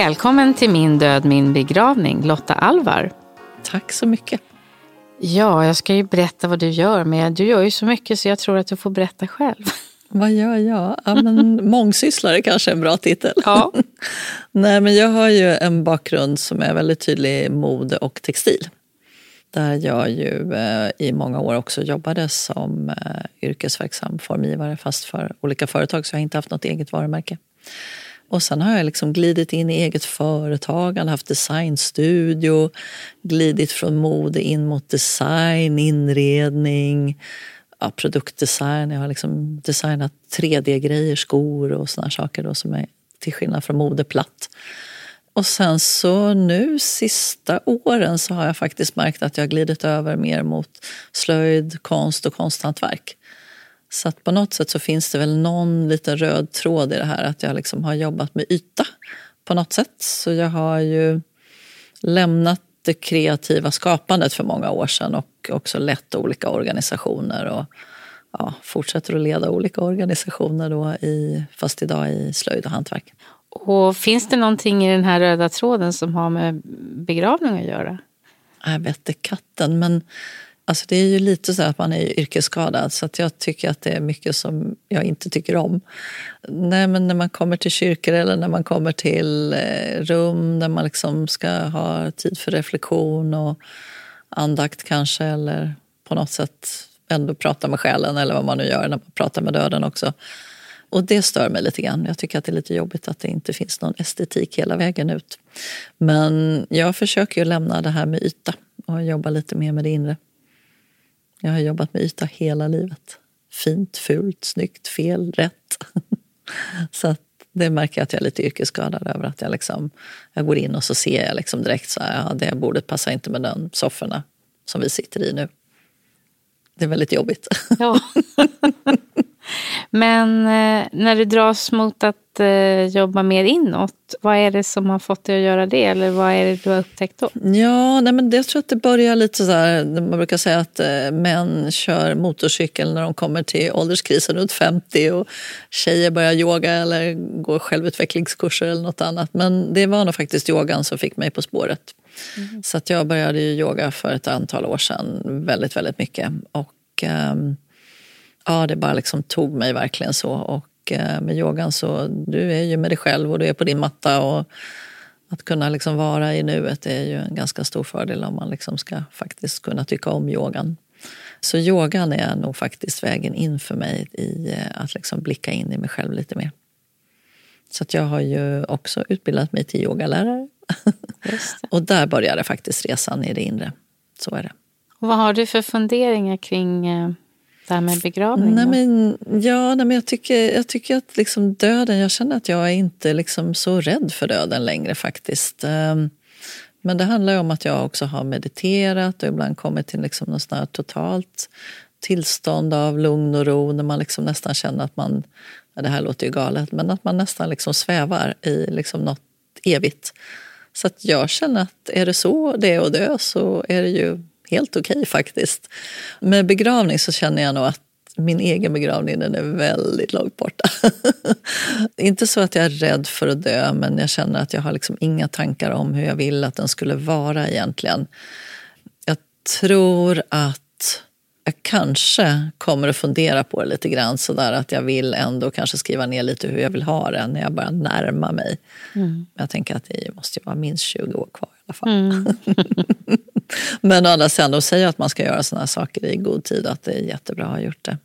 Välkommen till Min död, min begravning, Lotta Alvar. Tack så mycket. Ja, jag ska ju berätta vad du gör, men du gör ju så mycket så jag tror att du får berätta själv. Vad gör jag? Ja, men mångsysslare kanske är en bra titel. Ja. Nej, men jag har ju en bakgrund som är väldigt tydlig i mode och textil. Där jag ju eh, i många år också jobbade som eh, yrkesverksam formgivare fast för olika företag så jag har inte haft något eget varumärke. Och sen har jag liksom glidit in i eget företagande, haft designstudio, glidit från mode in mot design, inredning, ja, produktdesign. Jag har liksom designat 3D-grejer, skor och såna saker då, som är till skillnad från modeplatt. Och sen så nu sista åren så har jag faktiskt märkt att jag glidit över mer mot slöjd, konst och konsthantverk. Så att på något sätt så finns det väl någon liten röd tråd i det här att jag liksom har jobbat med yta på något sätt. Så jag har ju lämnat det kreativa skapandet för många år sedan och också lett olika organisationer och ja, fortsätter att leda olika organisationer då i, fast idag i slöjd och hantverk. Och finns det någonting i den här röda tråden som har med begravning att göra? Jag vet katten, men Alltså det är ju lite så att man är yrkesskadad så att jag tycker att det är mycket som jag inte tycker om. Nej, men när man kommer till kyrkor eller när man kommer till eh, rum där man liksom ska ha tid för reflektion och andakt kanske eller på något sätt ändå prata med själen eller vad man nu gör när man pratar med döden också. Och det stör mig lite grann. Jag tycker att det är lite jobbigt att det inte finns någon estetik hela vägen ut. Men jag försöker ju lämna det här med yta och jobba lite mer med det inre. Jag har jobbat med yta hela livet. Fint, fult, snyggt, fel, rätt. så att det märker jag att jag är lite yrkesskadad över. Att jag, liksom, jag går in och så ser jag liksom direkt så här, ja, det bordet passar inte med den sofforna som vi sitter i nu. Det är väldigt jobbigt. Ja. Men eh, när du dras mot att eh, jobba mer inåt, vad är det som har fått dig att göra det? Eller vad är det du har upptäckt då? Ja, nej, men jag tror att det börjar lite så här, man brukar säga att eh, män kör motorcykel när de kommer till ålderskrisen runt 50 och tjejer börjar yoga eller går självutvecklingskurser eller något annat. Men det var nog faktiskt yogan som fick mig på spåret. Mm. Så att jag började yoga för ett antal år sedan väldigt, väldigt mycket. Och, um, ja, det bara liksom tog mig verkligen så. Och eh, med yogan så, du är ju med dig själv och du är på din matta. och Att kunna liksom vara i nuet är ju en ganska stor fördel om man liksom ska faktiskt kunna tycka om yogan. Så yogan är nog faktiskt vägen in för mig i eh, att liksom blicka in i mig själv lite mer. Så jag har ju också utbildat mig till yogalärare. och där började faktiskt resan i det inre. Så är det. Och vad har du för funderingar kring eh, det här med begravning? Nej, men, ja, nej, men jag, tycker, jag tycker att liksom döden, jag känner att jag är inte liksom så rädd för döden längre faktiskt. Ehm, men det handlar om att jag också har mediterat och ibland kommit till liksom något sånt här totalt tillstånd av lugn och ro när man liksom nästan känner att man, det här låter ju galet, men att man nästan liksom svävar i liksom något evigt. Så att jag känner att är det så det är att dö så är det ju helt okej okay, faktiskt. Med begravning så känner jag nog att min egen begravning den är väldigt långt borta. Inte så att jag är rädd för att dö, men jag känner att jag har liksom inga tankar om hur jag vill att den skulle vara egentligen. Jag tror att jag kanske kommer att fundera på det lite grann sådär att jag vill ändå kanske skriva ner lite hur jag vill ha det när jag börjar närma mig. Mm. Jag tänker att det måste vara minst 20 år kvar i alla fall. Mm. Men å andra sidan, de säger att man ska göra sådana saker i god tid att det är jättebra att ha gjort det.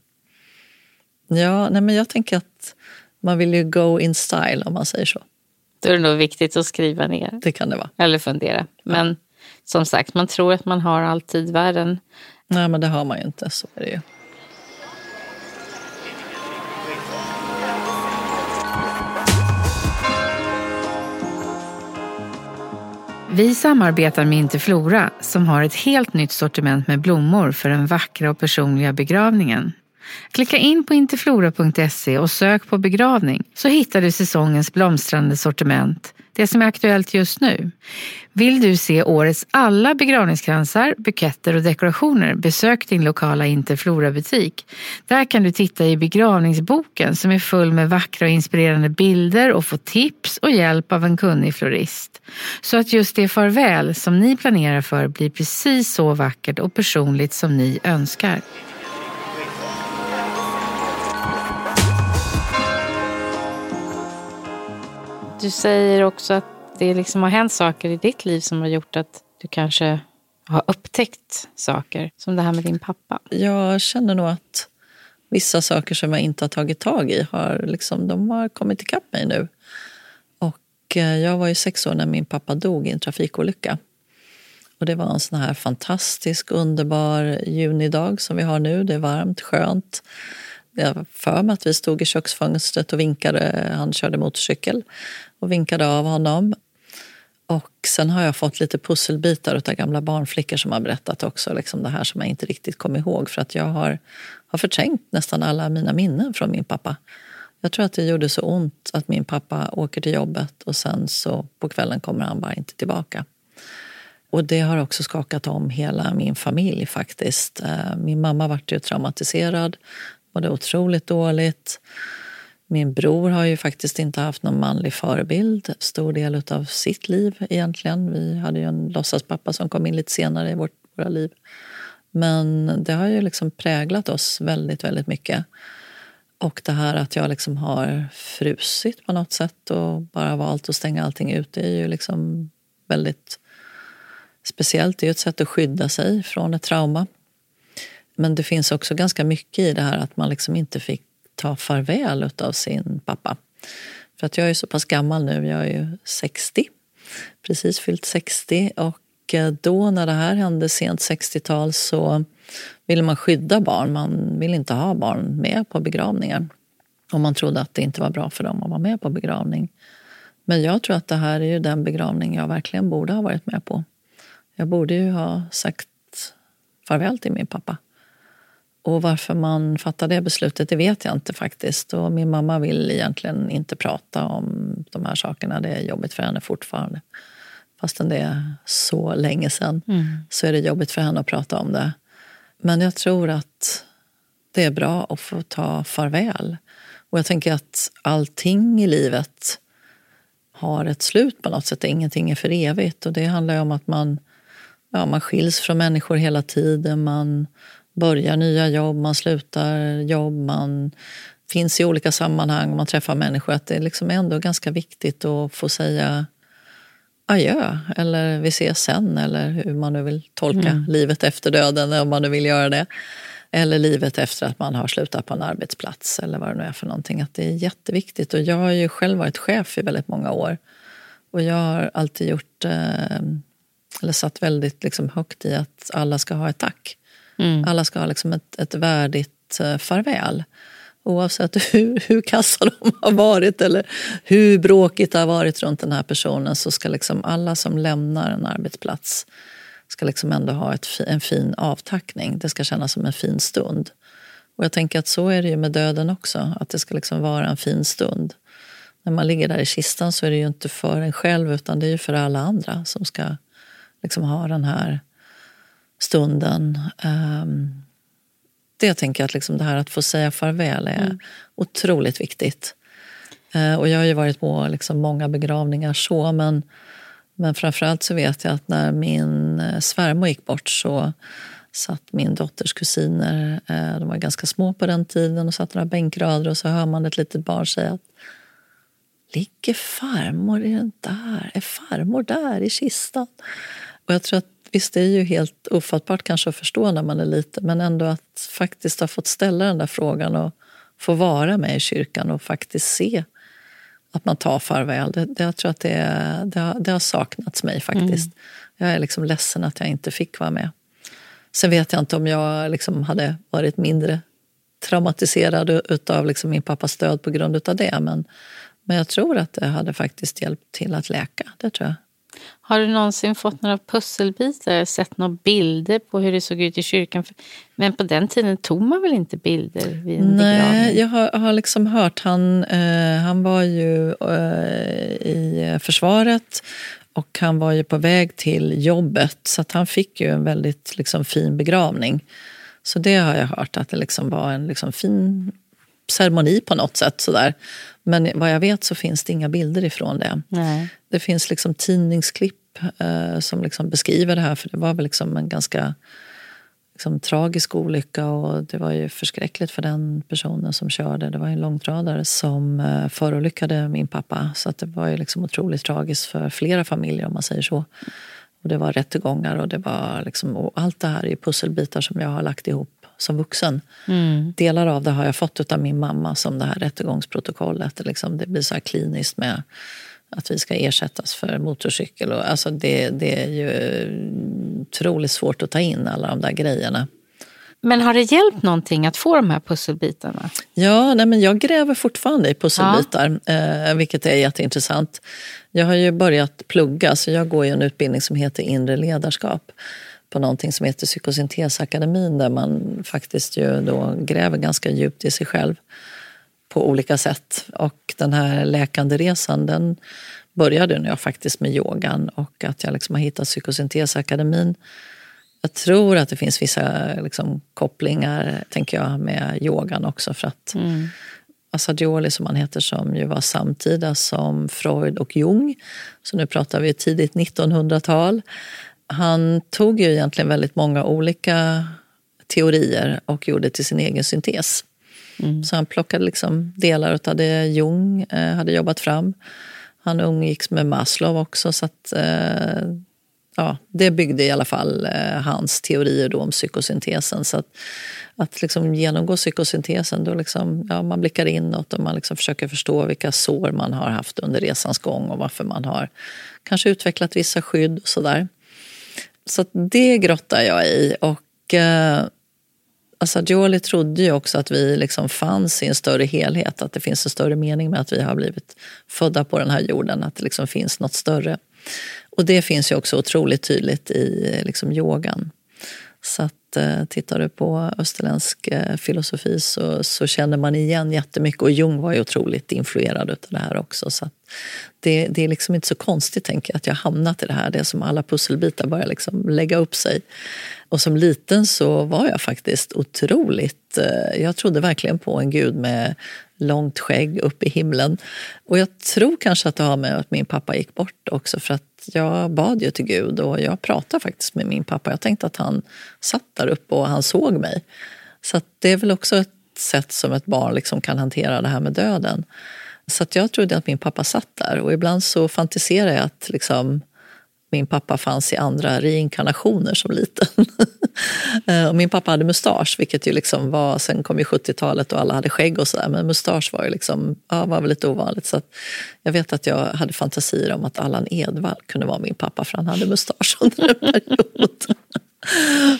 Ja, nej men jag tänker att man vill ju go in style om man säger så. Då är det nog viktigt att skriva ner. Det kan det vara. Eller fundera. Men som sagt, man tror att man har all tid världen. Nej, men det har man ju inte. Så är det ju. Vi samarbetar med Interflora som har ett helt nytt sortiment med blommor för den vackra och personliga begravningen. Klicka in på interflora.se och sök på begravning så hittar du säsongens blomstrande sortiment, det som är aktuellt just nu. Vill du se årets alla begravningskransar, buketter och dekorationer, besök din lokala Interflora-butik. Där kan du titta i begravningsboken som är full med vackra och inspirerande bilder och få tips och hjälp av en kunnig florist. Så att just det farväl som ni planerar för blir precis så vackert och personligt som ni önskar. Du säger också att det liksom har hänt saker i ditt liv som har gjort att du kanske har upptäckt saker, som det här med din pappa. Jag känner nog att vissa saker som jag inte har tagit tag i har, liksom, de har kommit ikapp mig nu. Och eh, jag var ju sex år när min pappa dog i en trafikolycka. Och det var en sån här fantastisk, underbar junidag som vi har nu. Det är varmt, skönt. Jag för mig att vi stod i köksfönstret och vinkade. Han körde motorcykel och vinkade av honom. Och sen har jag fått lite pusselbitar av gamla barnflickor som har berättat också liksom det här som jag inte riktigt kom ihåg för att jag har, har förträngt nästan alla mina minnen från min pappa. Jag tror att det gjorde så ont att min pappa åker till jobbet och sen så på kvällen kommer han bara inte tillbaka. Och det har också skakat om hela min familj faktiskt. Eh, min mamma vart ju traumatiserad, mådde otroligt dåligt. Min bror har ju faktiskt inte haft någon manlig förebild stor del av sitt liv egentligen. Vi hade ju en låtsaspappa som kom in lite senare i vårt, våra liv. Men det har ju liksom präglat oss väldigt, väldigt mycket. Och det här att jag liksom har frusit på något sätt och bara valt att stänga allting ute är ju liksom väldigt speciellt. Det är ju ett sätt att skydda sig från ett trauma. Men det finns också ganska mycket i det här att man liksom inte fick ta farväl av sin pappa. För att jag är så pass gammal nu, jag är ju 60, precis fyllt 60. Och eh, då när det här hände sent 60-tal så ville man skydda barn. Man ville inte ha barn med på begravningar. Och man trodde att det inte var bra för dem att vara med på begravning. Men jag tror att det här är ju den begravning jag verkligen borde ha varit med på. Jag borde ju ha sagt farväl till min pappa. Och varför man fattar det beslutet, det vet jag inte faktiskt. Och min mamma vill egentligen inte prata om de här sakerna. Det är jobbigt för henne fortfarande. Fastän det är så länge sedan mm. så är det jobbigt för henne att prata om det. Men jag tror att det är bra att få ta farväl. Och jag tänker att allting i livet har ett slut på något sätt. Ingenting är för evigt. Och det handlar om att man, ja, man skiljs från människor hela tiden. Man börjar nya jobb, man slutar jobb, man finns i olika sammanhang, man träffar människor. Att det liksom är ändå ganska viktigt att få säga adjö eller vi ses sen eller hur man nu vill tolka mm. livet efter döden om man nu vill göra det. Eller livet efter att man har slutat på en arbetsplats eller vad det nu är för någonting. Att det är jätteviktigt. Och jag har ju själv varit chef i väldigt många år. Och jag har alltid gjort, eh, eller satt väldigt liksom högt i att alla ska ha ett tack. Mm. Alla ska ha liksom ett, ett värdigt eh, farväl. Oavsett hur, hur kassa de har varit eller hur bråkigt det har varit runt den här personen så ska liksom alla som lämnar en arbetsplats ska liksom ändå ha ett, en fin avtackning. Det ska kännas som en fin stund. Och jag tänker att så är det ju med döden också, att det ska liksom vara en fin stund. När man ligger där i kistan så är det ju inte för en själv utan det är ju för alla andra som ska liksom ha den här stunden. Um, det tänker jag att liksom det här att få säga farväl är mm. otroligt viktigt. Uh, och jag har ju varit på liksom många begravningar så, men, men framförallt så vet jag att när min uh, svärmor gick bort så satt min dotters kusiner, uh, de var ganska små på den tiden, och satt några bänkrader och så hör man ett litet barn säga att Ligger farmor i den där? Är farmor där i kistan? Och jag tror att Visst, det är ju helt ofattbart kanske att förstå när man är liten men ändå att faktiskt ha fått ställa den där frågan och få vara med i kyrkan och faktiskt se att man tar farväl. Det, det, jag tror att det, det, har, det har saknats mig faktiskt. Mm. jag är liksom ledsen att jag inte fick vara med. Sen vet jag inte om jag liksom hade varit mindre traumatiserad av liksom min pappas död på grund av det. Men, men jag tror att det hade faktiskt hjälpt till att läka. Det tror jag. Har du någonsin fått några pusselbitar, sett några bilder på hur det såg ut i kyrkan? Men på den tiden tog man väl inte bilder vid en Nej, begravning? jag har, har liksom hört, han, eh, han var ju eh, i försvaret och han var ju på väg till jobbet så att han fick ju en väldigt liksom, fin begravning. Så det har jag hört, att det liksom var en liksom, fin ceremoni på något sätt. Sådär. Men vad jag vet så finns det inga bilder ifrån det. Nej. Det finns liksom tidningsklipp eh, som liksom beskriver det här för det var väl liksom en ganska liksom, tragisk olycka och det var ju förskräckligt för den personen som körde. Det var en långtradare som eh, förolyckade min pappa så att det var ju liksom otroligt tragiskt för flera familjer om man säger så. Och det var rättegångar och, det var liksom, och allt det här är pusselbitar som jag har lagt ihop som vuxen. Mm. Delar av det har jag fått av min mamma som det här rättegångsprotokollet. Liksom, det blir så här kliniskt med att vi ska ersättas för motorcykel. Och, alltså det, det är ju otroligt svårt att ta in alla de där grejerna. Men har det hjälpt någonting att få de här pusselbitarna? Ja, nej men jag gräver fortfarande i pusselbitar, ja. eh, vilket är jätteintressant. Jag har ju börjat plugga, så jag går ju en utbildning som heter inre ledarskap på någonting som heter Psykosyntesakademin där man faktiskt ju då gräver ganska djupt i sig själv på olika sätt. Och den här läkande resan den började när jag faktiskt med yogan och att jag liksom har hittat Psykosyntesakademin. Jag tror att det finns vissa liksom, kopplingar tänker jag, med yogan också. för att mm. Assagioli som han heter som ju var samtida som Freud och Jung. Så nu pratar vi tidigt 1900-tal. Han tog ju egentligen väldigt många olika teorier och gjorde till sin egen syntes. Mm. Så han plockade liksom delar av det Jung eh, hade jobbat fram. Han umgicks med Maslow också. så att, eh, ja, Det byggde i alla fall eh, hans teorier då om psykosyntesen. Så att, att liksom genomgå psykosyntesen, då liksom, ja, man blickar inåt och man liksom försöker förstå vilka sår man har haft under resans gång och varför man har kanske utvecklat vissa skydd och sådär. Så det grottar jag i. Och eh, alltså Jolie trodde ju också att vi liksom fanns i en större helhet. Att det finns en större mening med att vi har blivit födda på den här jorden. Att det liksom finns något större. Och det finns ju också otroligt tydligt i eh, liksom yogan. Så att, eh, tittar du på österländsk eh, filosofi så, så känner man igen jättemycket. Och Jung var ju otroligt influerad av det här också. Så det, det, är liksom inte så konstigt tänker jag, att jag hamnat i det här. Det är som alla pusselbitar börjar liksom lägga upp sig. Och som liten så var jag faktiskt otroligt... Eh, jag trodde verkligen på en gud med långt skägg upp i himlen. Och jag tror kanske att det har med att min pappa gick bort också. För att jag bad ju till Gud och jag pratade faktiskt med min pappa. Jag tänkte att han satt där uppe och han såg mig. Så det är väl också ett sätt som ett barn liksom kan hantera det här med döden. Så jag trodde att min pappa satt där och ibland så fantiserar jag att liksom, min pappa fanns i andra reinkarnationer som liten. Eh, och min pappa hade mustasch, vilket ju liksom var, sen kom ju 70-talet och alla hade skägg och sådär, men mustasch var ju liksom, ja, var väl lite ovanligt. Så jag vet att jag hade fantasier om att Allan Edwall kunde vara min pappa för han hade mustasch under en period.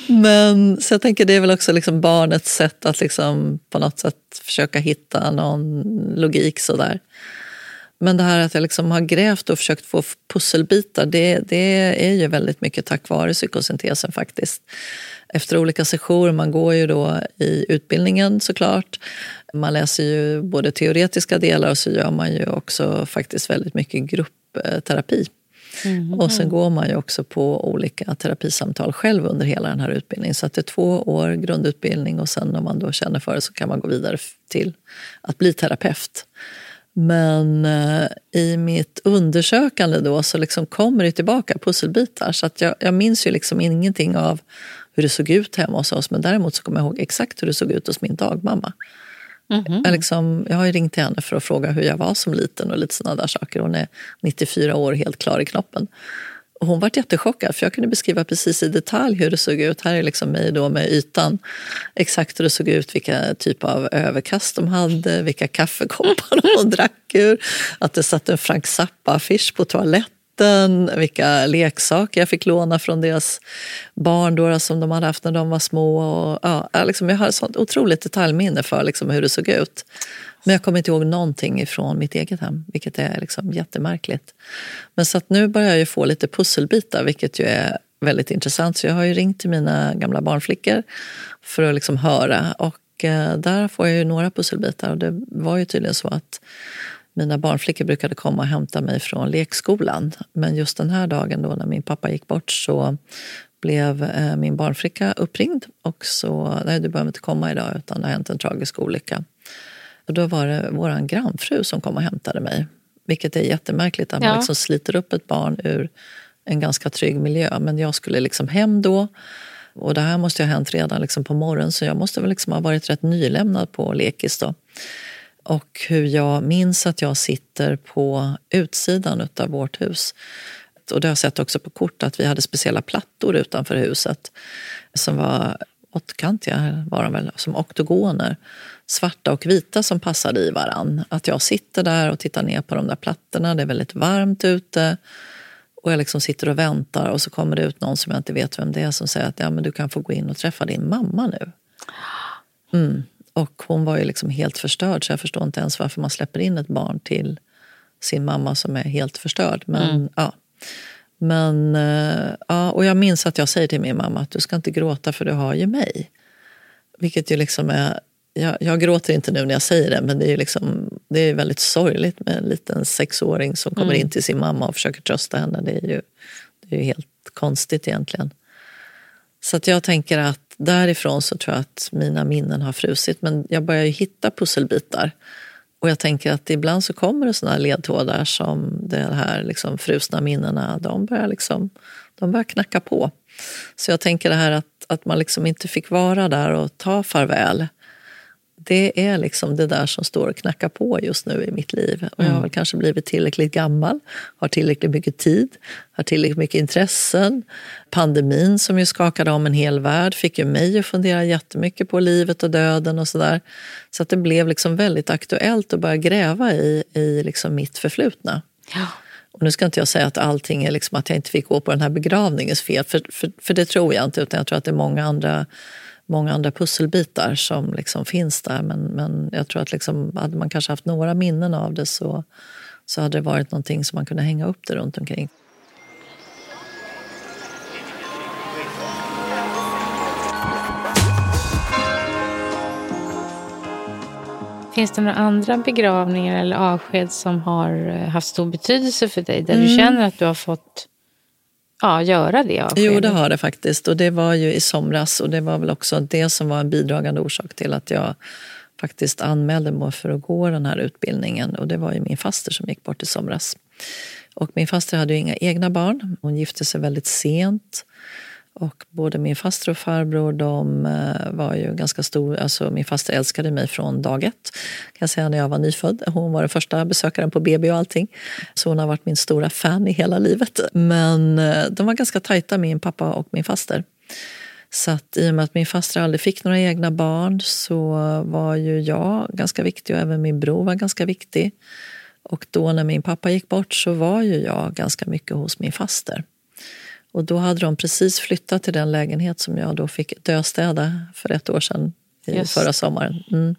Men så jag tänker det är väl också liksom barnets sätt att liksom på något sätt försöka hitta någon logik sådär. Men det här att jag liksom har grävt och försökt få pusselbitar, det, det är ju väldigt mycket tack vare psykosyntesen faktiskt. Efter olika sessioner, man går ju då i utbildningen såklart. Man läser ju både teoretiska delar och så gör man ju också faktiskt väldigt mycket gruppterapi. Mm. Och sen går man ju också på olika terapisamtal själv under hela den här utbildningen. Så att det är två år grundutbildning och sen om man då känner för det så kan man gå vidare till att bli terapeut. Men eh, i mitt undersökande då så liksom kommer det tillbaka pusselbitar. Så att jag, jag minns ju liksom ingenting av hur det såg ut hemma hos oss. Men däremot så kommer jag ihåg exakt hur det såg ut hos min dagmamma. Mm -hmm. jag, liksom, jag har ju ringt till henne för att fråga hur jag var som liten och lite sådana där saker. Hon är 94 år, helt klar i knoppen. Och hon var jättechockad för jag kunde beskriva precis i detalj hur det såg ut. Här är liksom mig då med ytan. Exakt hur det såg ut, vilka typ av överkast de hade, vilka kaffekoppar de drack ur. Att det satt en Frank Zappa-affisch på toaletten vatten, vilka leksaker jag fick låna från deras barn då, som de hade haft när de var små. Och, ja, liksom, jag har ett sånt otroligt detaljminne för liksom, hur det såg ut. Men jag kommer inte ihåg någonting från mitt eget hem, vilket är liksom jättemärkligt. Men så att nu börjar jag få lite pusselbitar, vilket ju är väldigt intressant. Så jag har ju ringt till mina gamla barnflickor för att liksom höra. Och eh, där får jag ju några pusselbitar. Och det var ju tydligen så att mina barnflickor brukade komma och hämta mig från lekskolan. Men just den här dagen då när min pappa gick bort så blev eh, min barnflicka uppringd och så, nej du behöver inte komma idag utan det har hänt en tragisk olycka. Och då var det vår grannfru som kom och hämtade mig. Vilket är jättemärkligt att ja. man liksom sliter upp ett barn ur en ganska trygg miljö. Men jag skulle liksom hem då. Och det här måste ha hänt redan liksom på morgonen så jag måste väl liksom ha varit rätt nylämnad på lekis då. Och hur jag minns att jag sitter på utsidan av vårt hus. Och det har jag sett också på kort att vi hade speciella plattor utanför huset som var åttkantiga, var de väl, som oktogoner. Svarta och vita som passade i varann. Att jag sitter där och tittar ner på de där plattorna, det är väldigt varmt ute. Och jag liksom sitter och väntar och så kommer det ut någon som jag inte vet vem det är som säger att ja, men du kan få gå in och träffa din mamma nu. Mm. Och hon var ju liksom helt förstörd så jag förstår inte ens varför man släpper in ett barn till sin mamma som är helt förstörd. Men, mm. ja. Men, eh, ja, och jag minns att jag säger till min mamma att du ska inte gråta för du har ju mig. Vilket ju liksom är, jag, jag gråter inte nu när jag säger det men det är, liksom, det är väldigt sorgligt med en liten sexåring som kommer mm. in till sin mamma och försöker trösta henne. Det är ju, det är ju helt konstigt egentligen. Så att jag tänker att därifrån så tror jag att mina minnen har frusit. Men jag börjar ju hitta pusselbitar. Och jag tänker att ibland så kommer det såna ledtrådar som de här liksom frusna minnena, de börjar, liksom, de börjar knacka på. Så jag tänker det här att, att man liksom inte fick vara där och ta farväl det är liksom det där som står och knackar på just nu i mitt liv. Och jag har mm. väl kanske blivit tillräckligt gammal, har tillräckligt mycket tid, har tillräckligt mycket intressen. Pandemin som ju skakade om en hel värld fick ju mig att fundera jättemycket på livet och döden och sådär. Så att det blev liksom väldigt aktuellt att börja gräva i, i liksom mitt förflutna. Ja. Och nu ska inte jag säga att allting är liksom att jag inte fick gå på den här begravningens fel, för, för, för det tror jag inte, utan jag tror att det är många andra många andra pusselbitar som liksom finns där. Men, men jag tror att liksom, hade man kanske haft några minnen av det så, så hade det varit någonting som man kunde hänga upp det runt omkring. Finns det några andra begravningar eller avsked som har eh, haft stor betydelse för dig? Där mm. du känner att du har fått ja, göra det avskedet? Jo, det har det faktiskt. Och det var ju i somras och det var väl också det som var en bidragande orsak till att jag faktiskt anmälde mig för att gå den här utbildningen. Och det var ju min faster som gick bort i somras. Och min faster hade ju inga egna barn. Hon gifte sig väldigt sent. Och både min faster och farbror de eh, var ju ganska stor. Alltså min faster älskade mig från dag ett. Kan jag säga när jag var nyfödd. Hon var den första besökaren på BB och allting. Så hon har varit min stora fan i hela livet. Men eh, de var ganska tajta, min pappa och min faster. Så att i och med att min faster aldrig fick några egna barn så var ju jag ganska viktig och även min bror var ganska viktig. Och då när min pappa gick bort så var ju jag ganska mycket hos min faster. Och då hade de precis flyttat till den lägenhet som jag då fick döstäda för ett år sedan, i förra sommaren. Mm.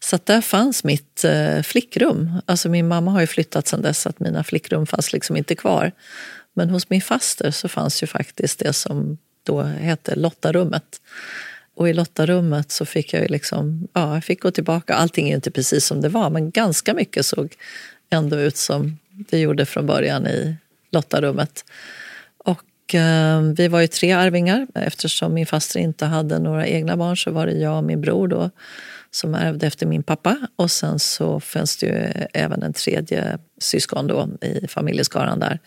Så där fanns mitt eh, flickrum. Alltså min mamma har ju flyttat sedan dess, att mina flickrum fanns liksom inte kvar. Men hos min faster så fanns ju faktiskt det som då hette Lottarummet. Och i Lottarummet så fick jag ju liksom, ja, jag fick gå tillbaka. Allting är inte precis som det var, men ganska mycket såg ändå ut som det gjorde från början i Lottarummet. Eh, vi var ju tre arvingar. Eftersom min faster inte hade några egna barn så var det jag och min bror då, som ärvde efter min pappa. Och sen så fanns det ju även en tredje syskon då i familjeskaran där.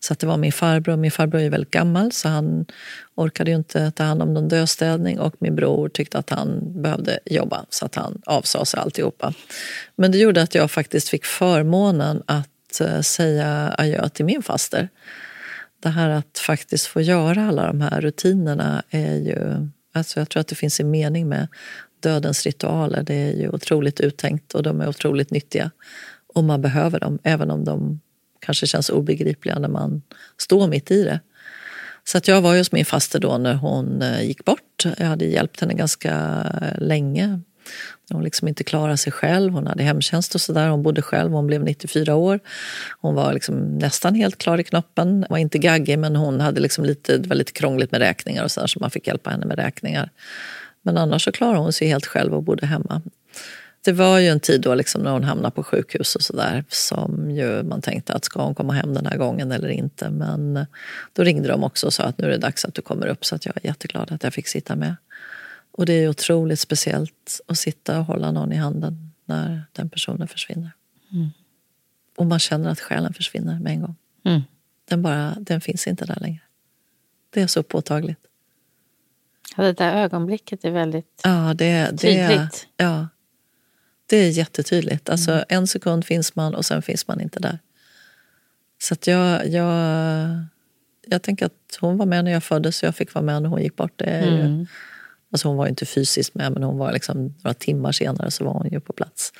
Så att det var min farbror. Min farbror är väldigt gammal så han orkade ju inte ta hand om någon döstädning och min bror tyckte att han behövde jobba så att han avsade sig alltihopa. Men det gjorde att jag faktiskt fick förmånen att eh, säga adjö till min faster det här att faktiskt få göra alla de här rutinerna är ju... Alltså jag tror att det finns en mening med dödens ritualer. Det är ju otroligt uttänkt och de är otroligt nyttiga. Och man behöver dem, även om de kanske känns obegripliga när man står mitt i det. Så att jag var hos min faster då när hon eh, gick bort. Jag hade hjälpt henne ganska länge. Hon liksom inte klarade sig själv. Hon hade hemtjänst och sådär. Hon bodde själv. Hon blev 94 år. Hon var liksom nästan helt klar i knoppen. Hon Var inte gaggig, men hon hade liksom lite, det var lite krångligt med räkningar och sådär så man fick hjälpa henne med räkningar. Men annars så klarade hon sig helt själv och bodde hemma. Det var ju en tid då liksom när hon hamnade på sjukhus och sådär som ju man tänkte att ska hon komma hem den här gången eller inte. Men då ringde de också och sa att nu är det dags att du kommer upp så att jag är jätteglad att jag fick sitta med. Och det är otroligt speciellt att sitta och hålla någon i handen när den personen försvinner. Mm. Och man känner att själen försvinner med en gång. Mm. Den, bara, den finns inte där längre. Det är så påtagligt. Ja, det där ögonblicket är väldigt ja, det, det, tydligt. Ja, det är jättetydligt. Alltså, mm. En sekund finns man och sen finns man inte där. Så jag, jag, jag tänker att hon var med när jag föddes och jag fick vara med när hon gick bort. Det är mm. ju, alltså hon var inte fysiskt med men hon var liksom, några timmar senare så var hon ju på plats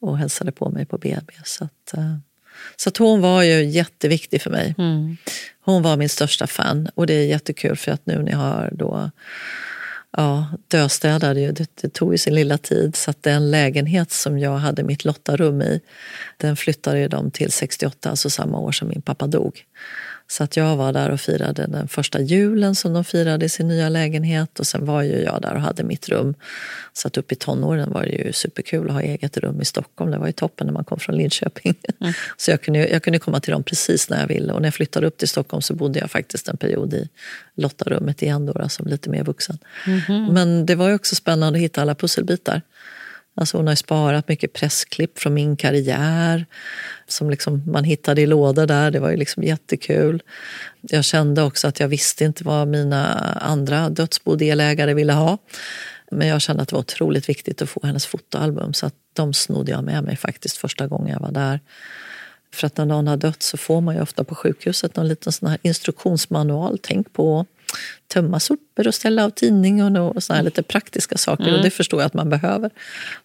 och hälsade på mig på BB. Så, att, eh, så att hon var ju jätteviktig för mig. Mm. Hon var min största fan och det är jättekul för att nu när jag har då ja, döstädade ju. Det, det, tog ju sin lilla tid. Så att den lägenhet som jag hade mitt Lottarum i, den flyttade ju de till 68, alltså samma år som min pappa dog. Så att jag var där och firade den första julen som de firade i sin nya lägenhet och sen var ju jag där och hade mitt rum. Så att upp i tonåren var det ju superkul att ha eget rum i Stockholm. Det var ju toppen när man kom från Linköping. Mm. Så jag kunde, jag kunde komma till dem precis när jag ville och när jag flyttade upp till Stockholm så bodde jag faktiskt en period i Lottarummet igen då, som lite mer vuxen. Mm. Men det var ju också spännande att hitta alla pusselbitar. Alltså hon har sparat mycket pressklipp från min karriär som liksom man hittade i lådor där. Det var ju liksom jättekul. Jag kände också att jag visste inte vad mina andra dödsbodelägare ville ha. Men jag kände att det var otroligt viktigt att få hennes fotoalbum så att de snodde jag med mig faktiskt första gången jag var där. För att när någon har dött så får man ju ofta på sjukhuset någon liten sån här instruktionsmanual. Tänk på tömma sopor och ställa av tidningen och såna här lite praktiska saker. Mm. Och det förstår jag att man behöver.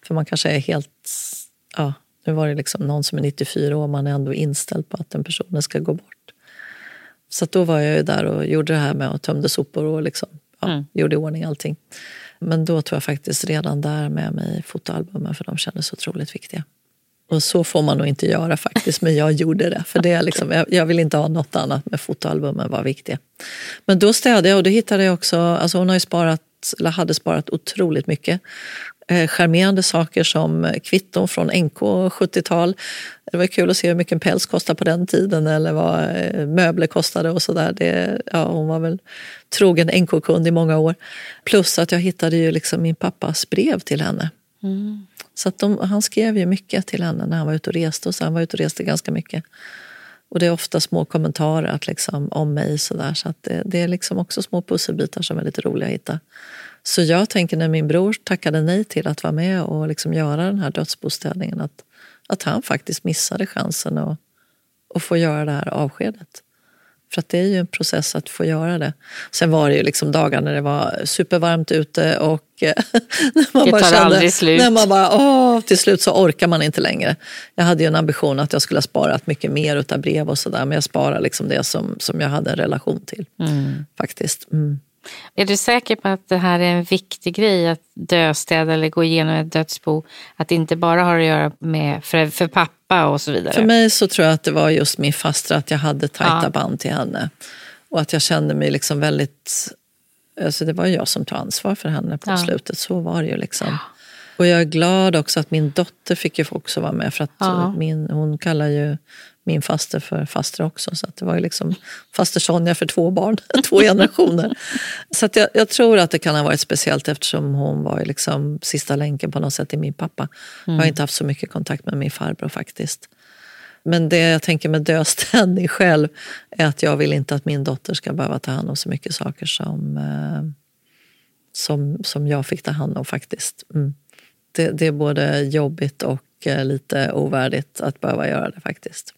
För man kanske är helt... Ja, nu var det liksom någon som är 94 år, man är ändå inställd på att den personen ska gå bort. Så då var jag ju där och gjorde det här med att tömde sopor och liksom, ja, mm. gjorde i ordning allting. Men då tog jag faktiskt redan där med mig fotoalbumen för de kändes otroligt viktiga. Och så får man nog inte göra faktiskt, men jag gjorde det. För det är liksom, jag, jag vill inte ha något annat, med fotoalbumen var viktiga. Men då städade jag och då hittade jag också, alltså hon har ju sparat, eller hade sparat otroligt mycket. Eh, charmerande saker som kvitton från NK 70-tal. Det var kul att se hur mycket en päls kostade på den tiden eller vad eh, möbler kostade och sådär. Ja, hon var väl trogen NK-kund i många år. Plus att jag hittade ju liksom min pappas brev till henne. Mm. Så de, han skrev ju mycket till henne när han var ute och reste. Och så han var ute och reste ganska mycket. Och det är ofta små kommentarer att liksom, om mig. Så, där, så att det, det, är liksom också små pusselbitar som är lite roliga att hitta. Så jag tänker när min bror tackade nej till att vara med och liksom göra den här dödsbostädningen att, att han faktiskt missade chansen att, att få göra det här avskedet. För att det är ju en process att få göra det. Sen var det ju liksom dagar när det var supervarmt ute och när man det bara tar kände, aldrig slut. När man bara, åh, till slut så orkar man inte längre. Jag hade ju en ambition att jag skulle ha sparat mycket mer utav brev och sådär men jag sparar liksom det som, som jag hade en relation till. Mm. Faktiskt. Mm. Är du säker på att det här är en viktig grej att döstäda eller gå igenom ett dödsbo? Att det inte bara har att göra med för, för pappa och så vidare? För mig så tror jag att det var just min faster, att jag hade tajta ja. band till henne. Och att jag kände mig liksom väldigt... Alltså det var jag som tog ansvar för henne på ja. slutet, så var det ju. liksom. Ja. Och jag är glad också att min dotter fick ju också vara med. För att min, hon kallar ju min faster för faster också. Så det var ju liksom faster Sonja för två barn, två generationer. Så jag, jag, tror att det kan ha varit speciellt eftersom hon var liksom sista länken på något sätt i min pappa. Mm. Jag har mm. inte haft så mycket kontakt med min farbror faktiskt. Men det jag tänker med döstädning själv är att jag vill inte att min dotter ska behöva ta hand om så mycket saker som, eh, som, som jag fick ta hand om faktiskt. Mm det, det är både jobbigt och eh, lite ovärdigt att behöva göra det faktiskt.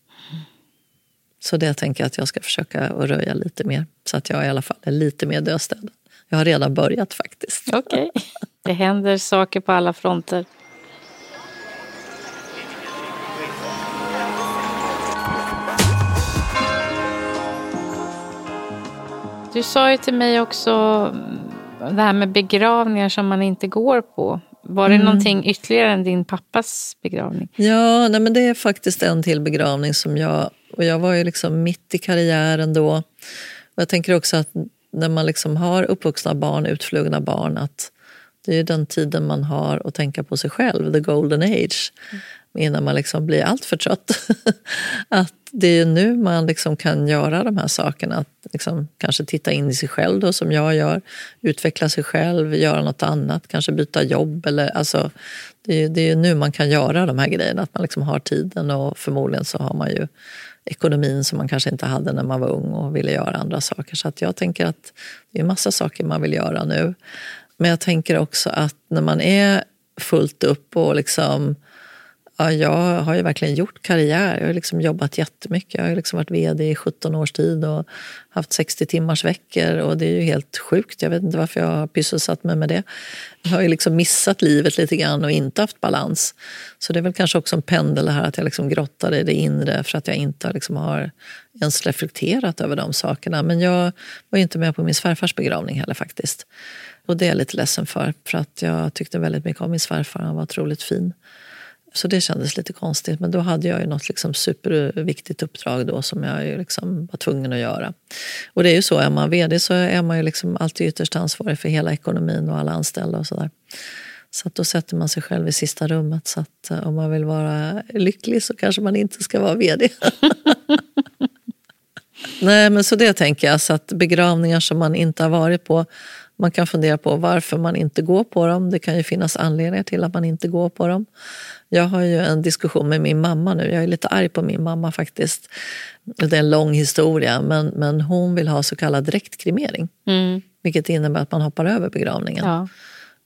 Så det tänker jag att jag ska försöka att röja lite mer så att jag i alla fall är lite mer döstädd. Jag har redan börjat faktiskt. Okej. Okay. Det händer saker på alla fronter. Du sa ju till mig också mm, det här med begravningar som man inte går på. Var det mm. någonting ytterligare än din pappas begravning? Ja, nej men det är faktiskt en till begravning som jag... Och jag var ju liksom mitt i karriären då. Och jag tänker också att när man liksom har uppvuxna barn, utflugna barn, att det är den tiden man har att tänka på sig själv, the golden age. Innan man liksom blir alltför trött. att det är nu man liksom kan göra de här sakerna. Att liksom kanske titta in i sig själv då, som jag gör. Utveckla sig själv, göra något annat, kanske byta jobb. Eller, alltså, det, är, det är nu man kan göra de här grejerna, att man liksom har tiden och förmodligen så har man ju ekonomin som man kanske inte hade när man var ung och ville göra andra saker. Så att jag tänker att det är massa saker man vill göra nu. Men jag tänker också att när man är fullt upp och liksom Ja, jag har ju verkligen gjort karriär. Jag har liksom jobbat jättemycket. Jag har liksom varit vd i 17 års tid och haft 60 timmars veckor och det är ju helt sjukt. Jag vet inte varför jag har pysselsatt mig med det. Jag har ju liksom missat livet lite grann och inte haft balans. Så det är väl kanske också en pendel här att jag liksom grottar i det inre för att jag inte liksom har ens reflekterat över de sakerna. Men jag var inte med på min svärfars begravning heller faktiskt. Och det är jag lite ledsen för, för att jag tyckte väldigt mycket om min svärfar. Han var otroligt fin. Så det kändes lite konstigt. Men då hade jag ju något liksom superviktigt uppdrag då som jag ju liksom var tvungen att göra. Och det är ju så, är man vd så är man ju liksom alltid ytterst ansvarig för hela ekonomin och alla anställda och sådär. Så att då sätter man sig själv i sista rummet. Så att eh, om man vill vara lycklig så kanske man inte ska vara vd. Nej, men så det tänker jag. Så att begravningar som man inte har varit på man kan fundera på varför man inte går på dem. Det kan ju finnas anledningar till att man inte går på dem. Jag har ju en diskussion med min mamma nu. Jag är lite arg på min mamma faktiskt. Det är en lång historia, men, men hon vill ha så kallad direktkremering. Mm. Vilket innebär att man hoppar över begravningen. Ja.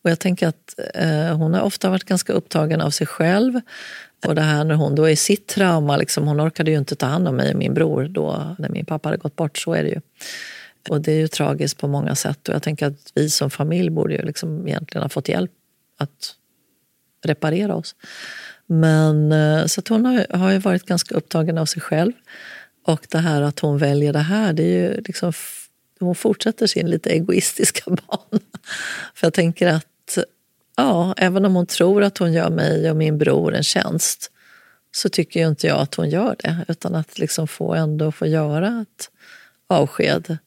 Och jag tänker att eh, hon har ofta varit ganska upptagen av sig själv. Och det här när hon då är sitt trauma, liksom, hon orkade ju inte ta hand om mig och min bror då när min pappa hade gått bort, så är det ju. Och det är ju tragiskt på många sätt och jag tänker att vi som familj borde ju liksom egentligen ha fått hjälp att reparera oss. Men, eh, så att hon har, har ju varit ganska upptagen av sig själv. Och det här att hon väljer det här, det är ju liksom, hon fortsätter sin lite egoistiska bana. För jag tänker att ja, även om hon tror att hon gör mig och min bror en tjänst så tycker ju inte jag att hon gör det. Utan att liksom få ändå få göra ett avsked.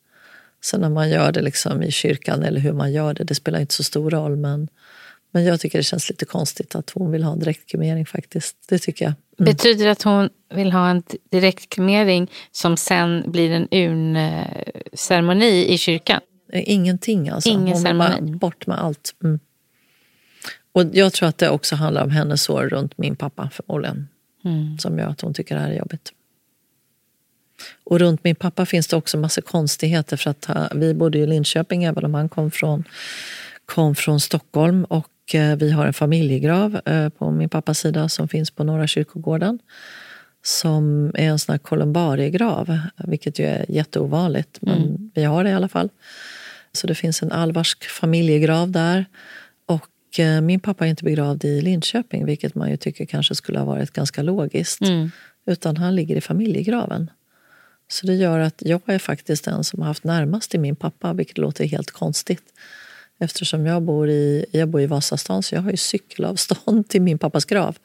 Sen när man gör det liksom i kyrkan eller hur man gör det, det spelar inte så stor roll. Men men jag tycker det känns lite konstigt att hon vill ha en direktkremering faktiskt. Det tycker jag. Mm. Betyder det att hon vill ha en direktkremering som sen blir en urnceremoni i kyrkan? Ingenting alltså. Ingen hon ceremoni. bort med allt. Mm. Och jag tror att det också handlar om hennes sår runt min pappa förmodligen. Mm. Som gör att hon tycker det här är jobbigt. Och runt min pappa finns det också massa konstigheter för att vi bodde i Linköping även om han kom från, kom från Stockholm. Och Eh, vi har en familjegrav eh, på min pappas sida som finns på Norra kyrkogården. Som är en sån här kolumbariegrav, vilket ju är jätteovanligt. Men mm. vi har det i alla fall. Så det finns en alvarsk familjegrav där. Och eh, min pappa är inte begravd i Linköping, vilket man ju tycker kanske skulle ha varit ganska logiskt. Mm. Utan han ligger i familjegraven. Så det gör att jag är faktiskt den som har haft närmast till min pappa, vilket låter helt konstigt. Eftersom jag bor i, jag bor i Vasastan så jag har ju cykelavstånd till min pappas grav.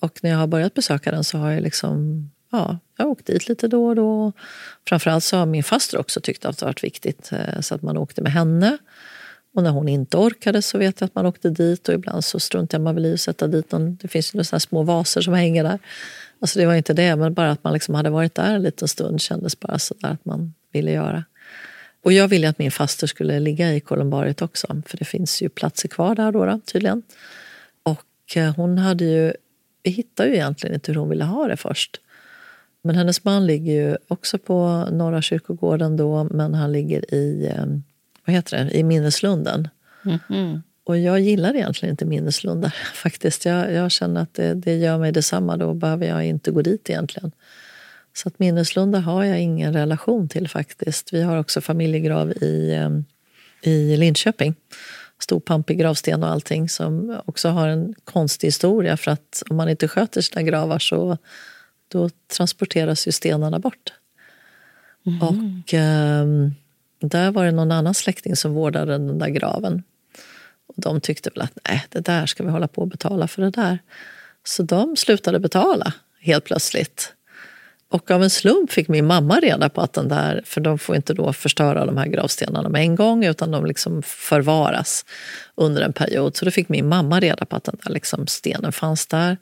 Och när jag har börjat besöka den så har jag liksom, ja, jag har åkt dit lite då och då. Framförallt så har min faster också tyckt att det varit viktigt eh, så att man åkte med henne. Och när hon inte orkade så vet jag att man åkte dit och ibland så struntade man väl i att sätta dit någon, det finns ju några små vaser som hänger där. Alltså det var inte det, men bara att man liksom hade varit där en liten stund kändes bara sådär att man ville göra. Och jag ville att min faster skulle ligga i kolumbariet också, för det finns ju platser kvar där då, tydligen. Och eh, hon hade ju, vi hittade ju egentligen inte hur hon ville ha det först. Men hennes man ligger ju också på Norra kyrkogården då, men han ligger i, eh, vad heter det, i minneslunden. Mm -hmm. Och jag gillar egentligen inte minneslundar faktiskt. Jag, jag känner att det, det gör mig detsamma, då behöver jag inte gå dit egentligen. Så att minneslunda har jag ingen relation till faktiskt. Vi har också familjegrav i, ehm, i Linköping. Stor pampig gravsten och allting som också har en konstig historia för att om man inte sköter sina gravar så då transporteras ju stenarna bort. Mm. Och um, där var det någon annan släkting som vårdade den där graven. Och de tyckte väl att nej, det där ska vi hålla på och betala för det där. Så de slutade betala helt plötsligt. Och av en slump fick min mamma reda på att den där, för de får inte då förstöra de här gravstenarna med en gång utan de liksom förvaras under en period. Så då fick min mamma reda på att den där liksom stenen fanns där.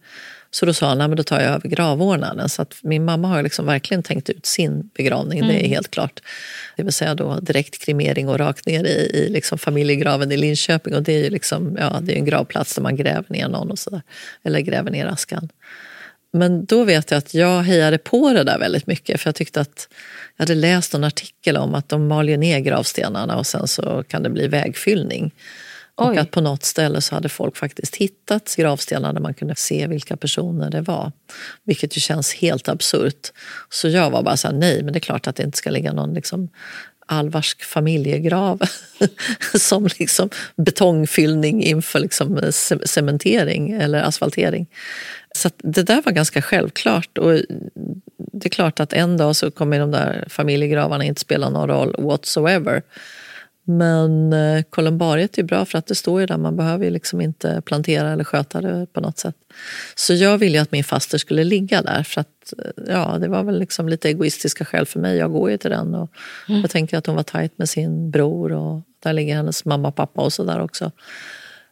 Så då sa han, men då tar jag över gravordnaden. Så att min mamma har liksom verkligen tänkt ut sin begravning, mm. det är mm. helt klart. Det vill säga då direkt kremering och rakt ner i, i liksom familjegraven i Linköping. Och det är ju liksom, ja, det är en gravplats där man gräver ner någon och sådär. Eller gräver ner askan. Men då vet jag att jag hejade på det där väldigt mycket för jag tyckte att jag hade läst en artikel om att de maljer ner gravstenarna och sen så kan det bli vägfyllning. Oj. Och att på något ställe så hade folk faktiskt hittat gravstenar där man kunde se vilka personer det var. Vilket ju känns helt absurt. Så jag var bara så här, nej, men det är klart att det inte ska ligga någon liksom alvarsk familjegrav som liksom betongfyllning inför liksom cementering eller asfaltering. Så det där var ganska självklart. Och det är klart att en dag så kommer de där familjegravarna inte spela någon roll whatsoever. Men eh, kolumbariet är bra för att det står ju där, man behöver liksom inte plantera eller sköta det på något sätt. Så jag ville att min faster skulle ligga där för att eh, ja, det var väl liksom lite egoistiska skäl för mig. Jag går ju till den och mm. jag tänker att hon var tajt med sin bror och där ligger hennes mamma och pappa och så där också.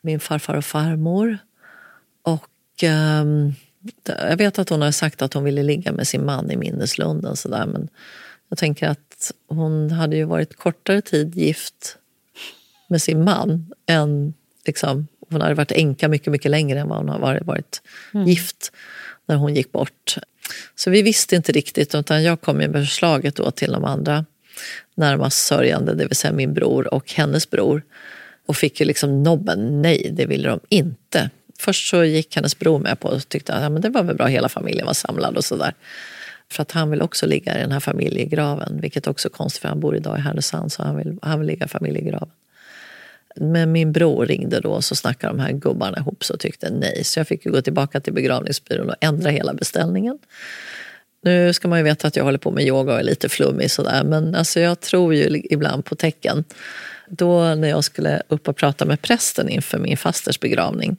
Min farfar och farmor. Och um, jag vet att hon har sagt att hon ville ligga med sin man i minneslunden så där, men jag tänker att hon hade ju varit kortare tid gift med sin man än liksom, hon hade varit änka mycket, mycket längre än vad hon har varit, varit mm. gift när hon gick bort. Så vi visste inte riktigt, utan jag kom med förslaget då till de andra närmast sörjande, det vill säga min bror och hennes bror. Och fick ju liksom nobben, nej, det ville de inte. Först så gick hennes bror med på och tyckte att ja, men det var väl bra, hela familjen var samlad och sådär. För att han vill också ligga i den här familjegraven, vilket också är konstigt för han bor idag i Härnösand så han vill, han vill ligga i familjegraven. Men min bror ringde då och så snackade de här gubbarna ihop sig och tyckte nej. Så jag fick gå tillbaka till begravningsbyrån och ändra hela beställningen. Nu ska man ju veta att jag håller på med yoga och är lite flummig sådär men alltså jag tror ju ibland på tecken. Då när jag skulle upp och prata med prästen inför min fasters begravning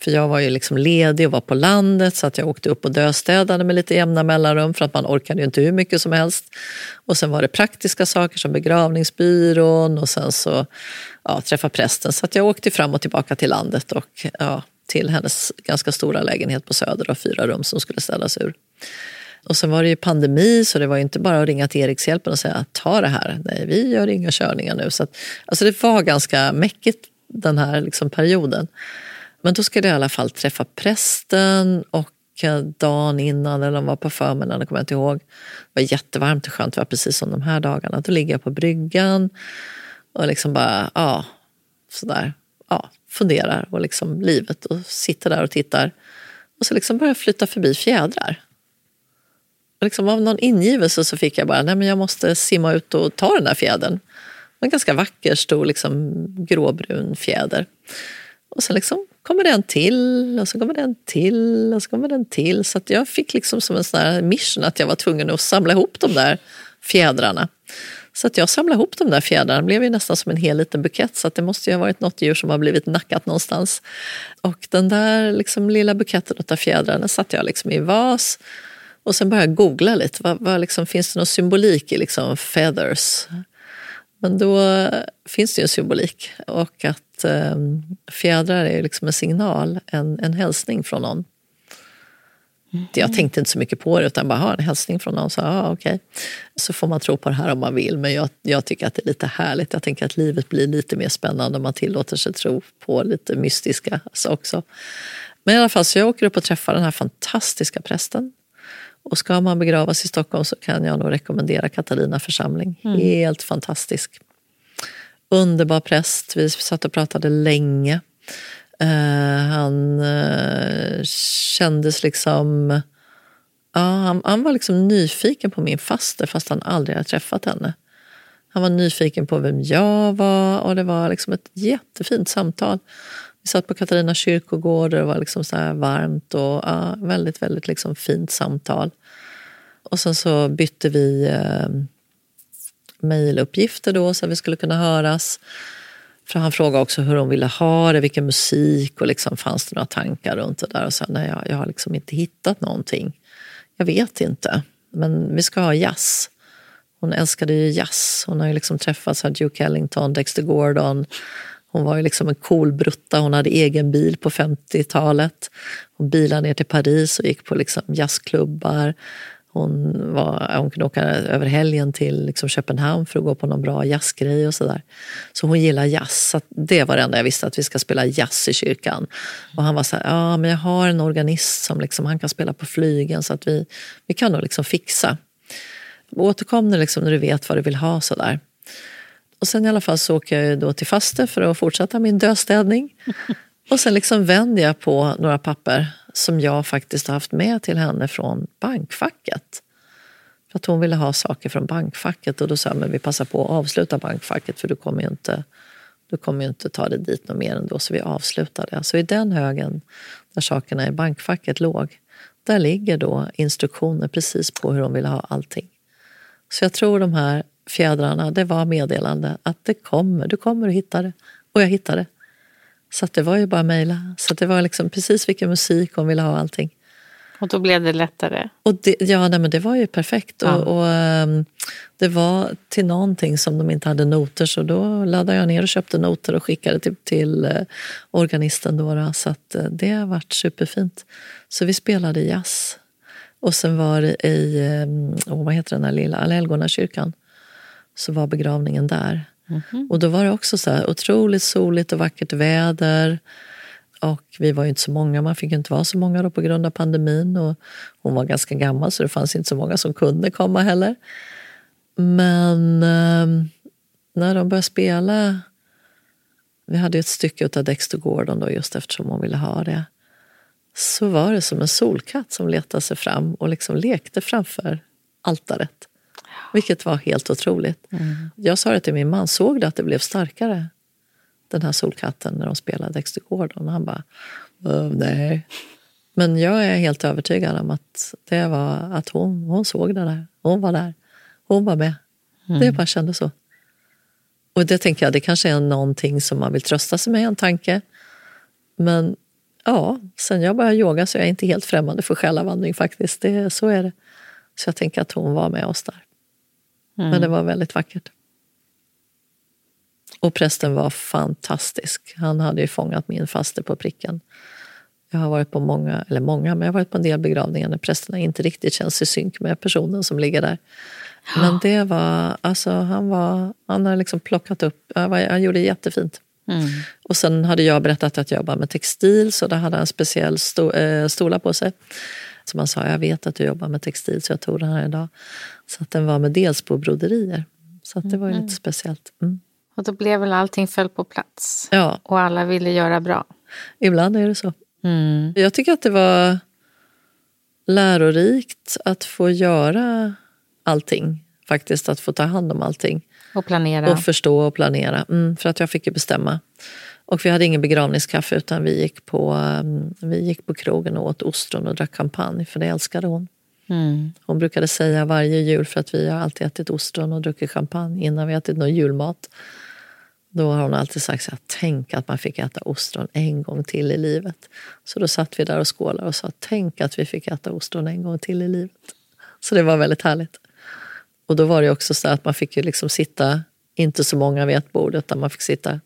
för jag var ju liksom ledig och var på landet så att jag åkte upp och döstädade med lite jämna mellanrum för att man orkade ju inte hur mycket som helst. Och sen var det praktiska saker som begravningsbyrån och sen så ja, träffa prästen. Så att jag åkte fram och tillbaka till landet och ja, till hennes ganska stora lägenhet på Söder och fyra rum som skulle ställas ur. Och sen var det ju pandemi så det var inte bara att ringa till Erikshjälpen och säga ta det här. Nej, vi gör inga körningar nu. Så att, alltså det var ganska mäckigt den här liksom perioden. Men då skulle jag i alla fall träffa prästen och eh, dagen innan, eller om det var på förmiddagen, det kommer jag inte ihåg. Det var jättevarmt och skönt, det var precis som de här dagarna. Då ligger jag på bryggan och liksom bara, ja, sådär, ja, funderar och liksom livet och sitter där och tittar. Och så liksom börjar jag flytta förbi fjädrar. Och liksom av någon ingivelse så fick jag bara, nej men jag måste simma ut och ta den där fjädern. En ganska vacker, stor, liksom, gråbrun fjäder. Och sen liksom kommer det en till och så kommer det en till och så kommer det en till. Så jag fick liksom som en sån här mission att jag var tvungen att samla ihop de där fjädrarna. Så att jag samlade ihop de där fjädrarna, det blev ju nästan som en hel liten bukett så att det måste ju ha varit något djur som har blivit nackat någonstans. Och den där liksom lilla buketten av fjädrarna satte jag liksom i vas och sen började jag googla lite. Vad, vad liksom, finns det någon symbolik i liksom feathers? Men då finns det ju en symbolik och att eh, fjädrar är liksom en signal, en, en hälsning från någon. Mm. Jag tänkte inte så mycket på det utan bara, en hälsning från någon. Så, ah, okay. så får man tro på det här om man vill men jag, jag tycker att det är lite härligt. Jag tänker att livet blir lite mer spännande om man tillåter sig tro på lite mystiska också. Men i alla fall, så jag åker upp och träffar den här fantastiska prästen och ska man begravas i Stockholm så kan jag nog rekommendera Katarina församling. Mm. Helt fantastisk. Underbar präst. Vi satt och pratade länge. Uh, han uh, kändes liksom... Ja, han, han, var liksom nyfiken på min faster fast han aldrig hade träffat henne. Han var nyfiken på vem jag var och det var liksom ett jättefint samtal. Vi satt på Katarina kyrkogård och det var liksom så här varmt och ja, väldigt, väldigt liksom fint samtal. Och sen så bytte vi eh, mejluppgifter då så att vi skulle kunna höras. För han frågade också hur hon ville ha det, vilken musik och liksom fanns det några tankar runt det där. Och sa nej, jag, jag har liksom inte hittat någonting. Jag vet inte, men vi ska ha jazz. Hon älskade ju jazz. Hon har ju liksom träffat Duke Ellington, Dexter Gordon. Hon var ju liksom en cool brutta. Hon hade egen bil på 50-talet. Hon bilade ner till Paris och gick på liksom jazzklubbar. Hon, var, hon kunde åka över helgen till liksom Köpenhamn för att gå på någon bra jazzgrej och sådär. Så hon gillar jazz. Så det var det enda jag visste, att vi ska spela jazz i kyrkan. Och han var så här, ja men jag har en organist som liksom, han kan spela på flygen så att vi, vi kan nog liksom fixa. Återkom nu liksom när du vet vad du vill ha sådär. Och sen i alla fall så åker jag då till faste för att fortsätta min döstädning. Och sen liksom vänder jag på några papper som jag faktiskt har haft med till henne från bankfacket. För att hon ville ha saker från bankfacket och då sa jag men vi passar på att avsluta bankfacket för du kommer ju inte, du kommer ju inte ta dig dit något mer ändå så vi avslutar det. Så i den högen där sakerna i bankfacket låg, där ligger då instruktioner precis på hur hon ville ha allting. Så jag tror de här fjädrarna, det var meddelande att det kommer, du kommer att hitta det. Och jag hittade det. Så det var ju bara att mejla. Så det var liksom precis vilken musik hon ville ha allting. Och då blev det lättare? Och det, ja, nej, men det var ju perfekt. Ja. Och, och um, Det var till någonting som de inte hade noter så då laddade jag ner och köpte noter och skickade till, till uh, organisten. Då, då, så att, uh, det har varit superfint. Så vi spelade jazz. Och sen var det i, um, oh, vad heter den här lilla, Allhelgonakyrkan, så var begravningen där. Mm -hmm. Och då var det också så här otroligt soligt och vackert väder. Och vi var ju inte så många, man fick inte vara så många då på grund av pandemin. Och hon var ganska gammal så det fanns inte så många som kunde komma heller. Men eh, när de började spela, vi hade ett stycke av Dexter Gordon då just eftersom hon ville ha det. Så var det som en solkatt som letade sig fram och liksom lekte framför altaret. Vilket var helt otroligt. Mm. Jag sa det till min man, såg du att det blev starkare? Den här solkatten när de spelade Dexter Gordon. Han bara, nej. Men jag är helt övertygad om att det var att hon, hon såg det där. Hon var där. Hon var med. Mm. Det bara kändes så. Och det tänker jag, det kanske är någonting som man vill trösta sig med, en tanke. Men ja, sen jag började yoga så är jag inte helt främmande för själavandring faktiskt. Det, så är det. Så jag tänker att hon var med oss där. Mm. Men det var väldigt vackert. Och prästen var fantastisk. Han hade ju fångat min faste på pricken. Jag har varit på många, eller många, men jag har varit på en del begravningar när prästerna inte riktigt känns i synk med personen som ligger där. Men det var, alltså han var, han har liksom plockat upp, han gjorde jättefint. Mm. Och sen hade jag berättat att jag jobbar med textil så då hade han en speciell sto, äh, stola på sig. Som han sa, jag vet att du jobbar med textil så jag tog den här idag. Så att den var med Delsbo-broderier. Så att det var ju mm. lite speciellt. Mm. Och då blev väl allting föll på plats? Ja. Och alla ville göra bra? Ibland är det så. Mm. Jag tycker att det var lärorikt att få göra allting. Faktiskt att få ta hand om allting. Och planera. Och förstå och planera. Mm, för att jag fick ju bestämma. Och vi hade ingen begravningskaffe utan vi gick på, um, vi gick på krogen och åt ostron och drack champagne för det älskade hon. Mm. Hon brukade säga varje jul, för att vi har alltid ätit ostron och druckit champagne innan vi ätit någon julmat. Då har hon alltid sagt så här, tänk att man fick äta ostron en gång till i livet. Så då satt vi där och skålade och sa, tänk att vi fick äta ostron en gång till i livet. Så det var väldigt härligt. Och då var det också så att man fick ju liksom sitta, inte så många vid ett bord, utan man fick sitta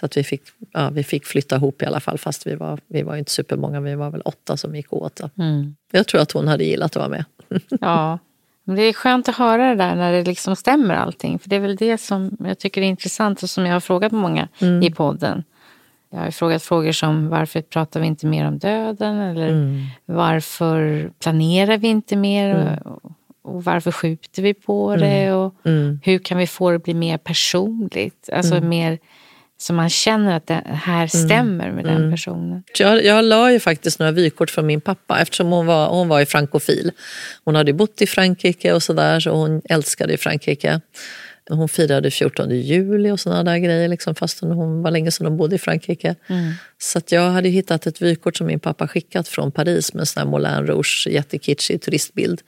så att vi fick, ja, vi fick flytta ihop i alla fall, fast vi var, vi var inte supermånga, vi var väl åtta som gick åt. Mm. Jag tror att hon hade gillat att vara med. ja, men det är skönt att höra det där när det liksom stämmer allting. För det är väl det som jag tycker är intressant och som jag har frågat många mm. i podden. Jag har frågat frågor som varför pratar vi inte mer om döden? Eller mm. varför planerar vi inte mer? Mm. Och, varför skjuter vi på det? Mm. Och mm. hur kan vi få det att bli mer personligt? Alltså mm. mer så man känner att det här mm. stämmer med den mm. personen. Jag, jag la ju faktiskt några vykort från min pappa eftersom hon var, hon var ju frankofil. Hon hade bott i Frankrike och sådär så hon älskade Frankrike. Hon firade 14 juli och sådana där grejer liksom, fastän hon var länge sedan hon bodde i Frankrike. Mm. Så jag hade hittat ett vykort som min pappa skickat från Paris med en sån här Moulin Rouge jättekitschig turistbild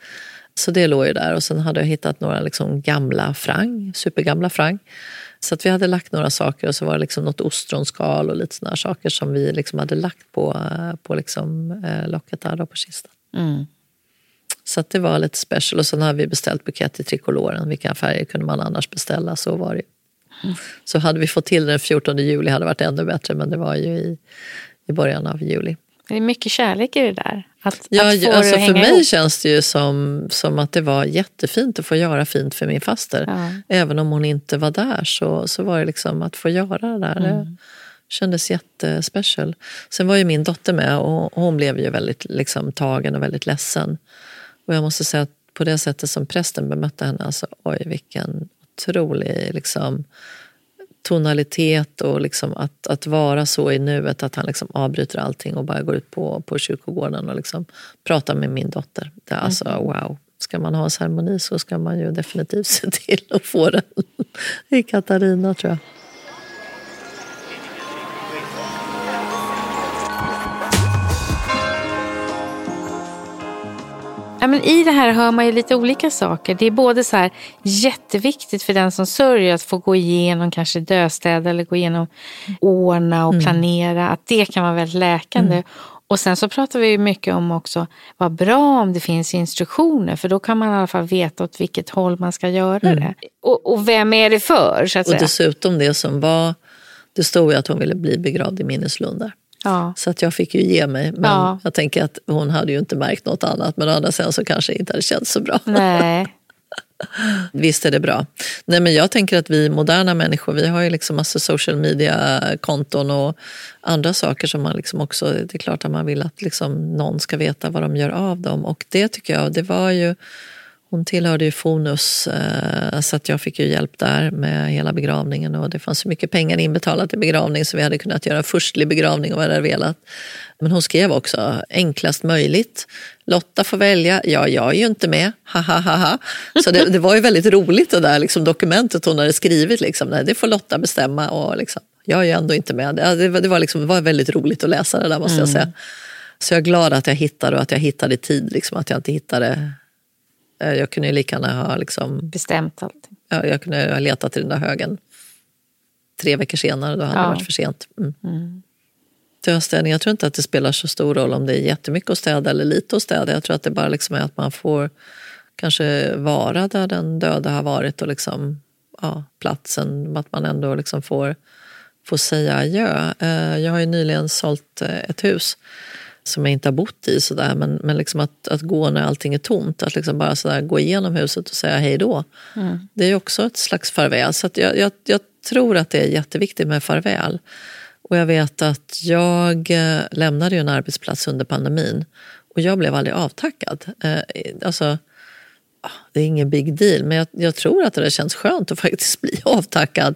Så det låg ju där och sen hade jag hittat några liksom gamla frang, supergamla frang. Så att vi hade lagt några saker och så var det liksom något ostronskal och lite såna saker som vi liksom hade lagt på, på liksom, eh, locket där då på kistan. Mm. Så det var lite special. Och sen hade vi beställt bukett i trikoloren. Vilka färger kunde man annars beställa? Så var det. Mm. Så hade vi fått till den 14 juli hade det varit ännu bättre, men det var ju i, i början av juli. Det är mycket kärlek i det där. Att, ja, att få alltså det att för mig ihop. känns det ju som, som att det var jättefint att få göra fint för min faster. Ja. Även om hon inte var där så, så var det liksom att få göra det där. Mm. Det kändes jättespecial. Sen var ju min dotter med och hon blev ju väldigt liksom, tagen och väldigt ledsen. Och jag måste säga att på det sättet som prästen bemötte henne, alltså oj vilken otrolig liksom, tonalitet och liksom att, att vara så i nuet att han liksom avbryter allting och bara går ut på, på kyrkogården och liksom pratar med min dotter. Det är alltså wow. Ska man ha en ceremoni så ska man ju definitivt se till att få den i Katarina tror jag. Ja, men I det här hör man ju lite olika saker. Det är både så här jätteviktigt för den som sörjer att få gå igenom kanske dödstäda eller gå igenom ordna och planera. Att det kan vara väldigt läkande. Och sen så pratar vi ju mycket om också vad bra om det finns instruktioner för då kan man i alla fall veta åt vilket håll man ska göra det. Och, och vem är det för så att Och säga. dessutom det som var, det stod ju att hon ville bli begravd i minneslund där. Ja. Så att jag fick ju ge mig. Men Ja. jag tänker att hon hade ju inte märkt något annat. Men å andra sidan så kanske det inte hade känts så bra. Nej. Visst är det bra. Nej, men jag tänker att vi moderna människor, vi har ju liksom massa social media-konton och andra saker som man liksom också, det är klart att man vill att liksom någon ska veta vad de gör av dem. Och det tycker jag, det var ju, hon tillhörde ju Fonus eh, så att jag fick ju hjälp där med hela begravningen och det fanns så mycket pengar inbetalat i begravning så vi hade kunnat göra förstlig begravning om vi hade velat. Men hon skrev också enklast möjligt. Lotta får välja. Ja, jag är ju inte med. Ha, ha, ha, ha. Så det, det var ju väldigt roligt det där liksom, dokumentet hon hade skrivit. Liksom. Nej, det får Lotta bestämma. Och, liksom, jag är ju ändå inte med. Det, det, var liksom, det var väldigt roligt att läsa det där måste jag säga. Så jag är glad att jag hittade och att jag hittade tid. Liksom, att jag inte hittade... eh, Jag kunde ju lika gärna ha liksom, Bestämt allting. Ja, jag kunde ha letat i den där högen tre veckor senare, då hade det Ja. varit för sent. Mm. Dödstädning, jag tror inte att det spelar så stor roll om det är jättemycket att städa eller lite att städa. Jag tror att det bara liksom är att man får kanske vara där den döda har varit och liksom, ja, platsen, att man ändå liksom får, får säga adjö. Eh, Jag har ju nyligen sålt eh, ett hus som jag inte har bott i, sådär, men, men liksom att, att gå när allting är tomt, att liksom bara sådär gå igenom huset och säga hej då. Det är också ett slags farväl. Så jag, jag, jag tror att det är jätteviktigt med farväl. Och jag vet att jag eh, lämnade ju en arbetsplats under pandemin och jag blev aldrig avtackad. Eh, Alltså, det är ingen big deal, men jag, jag tror att det känns skönt att faktiskt bli avtackad.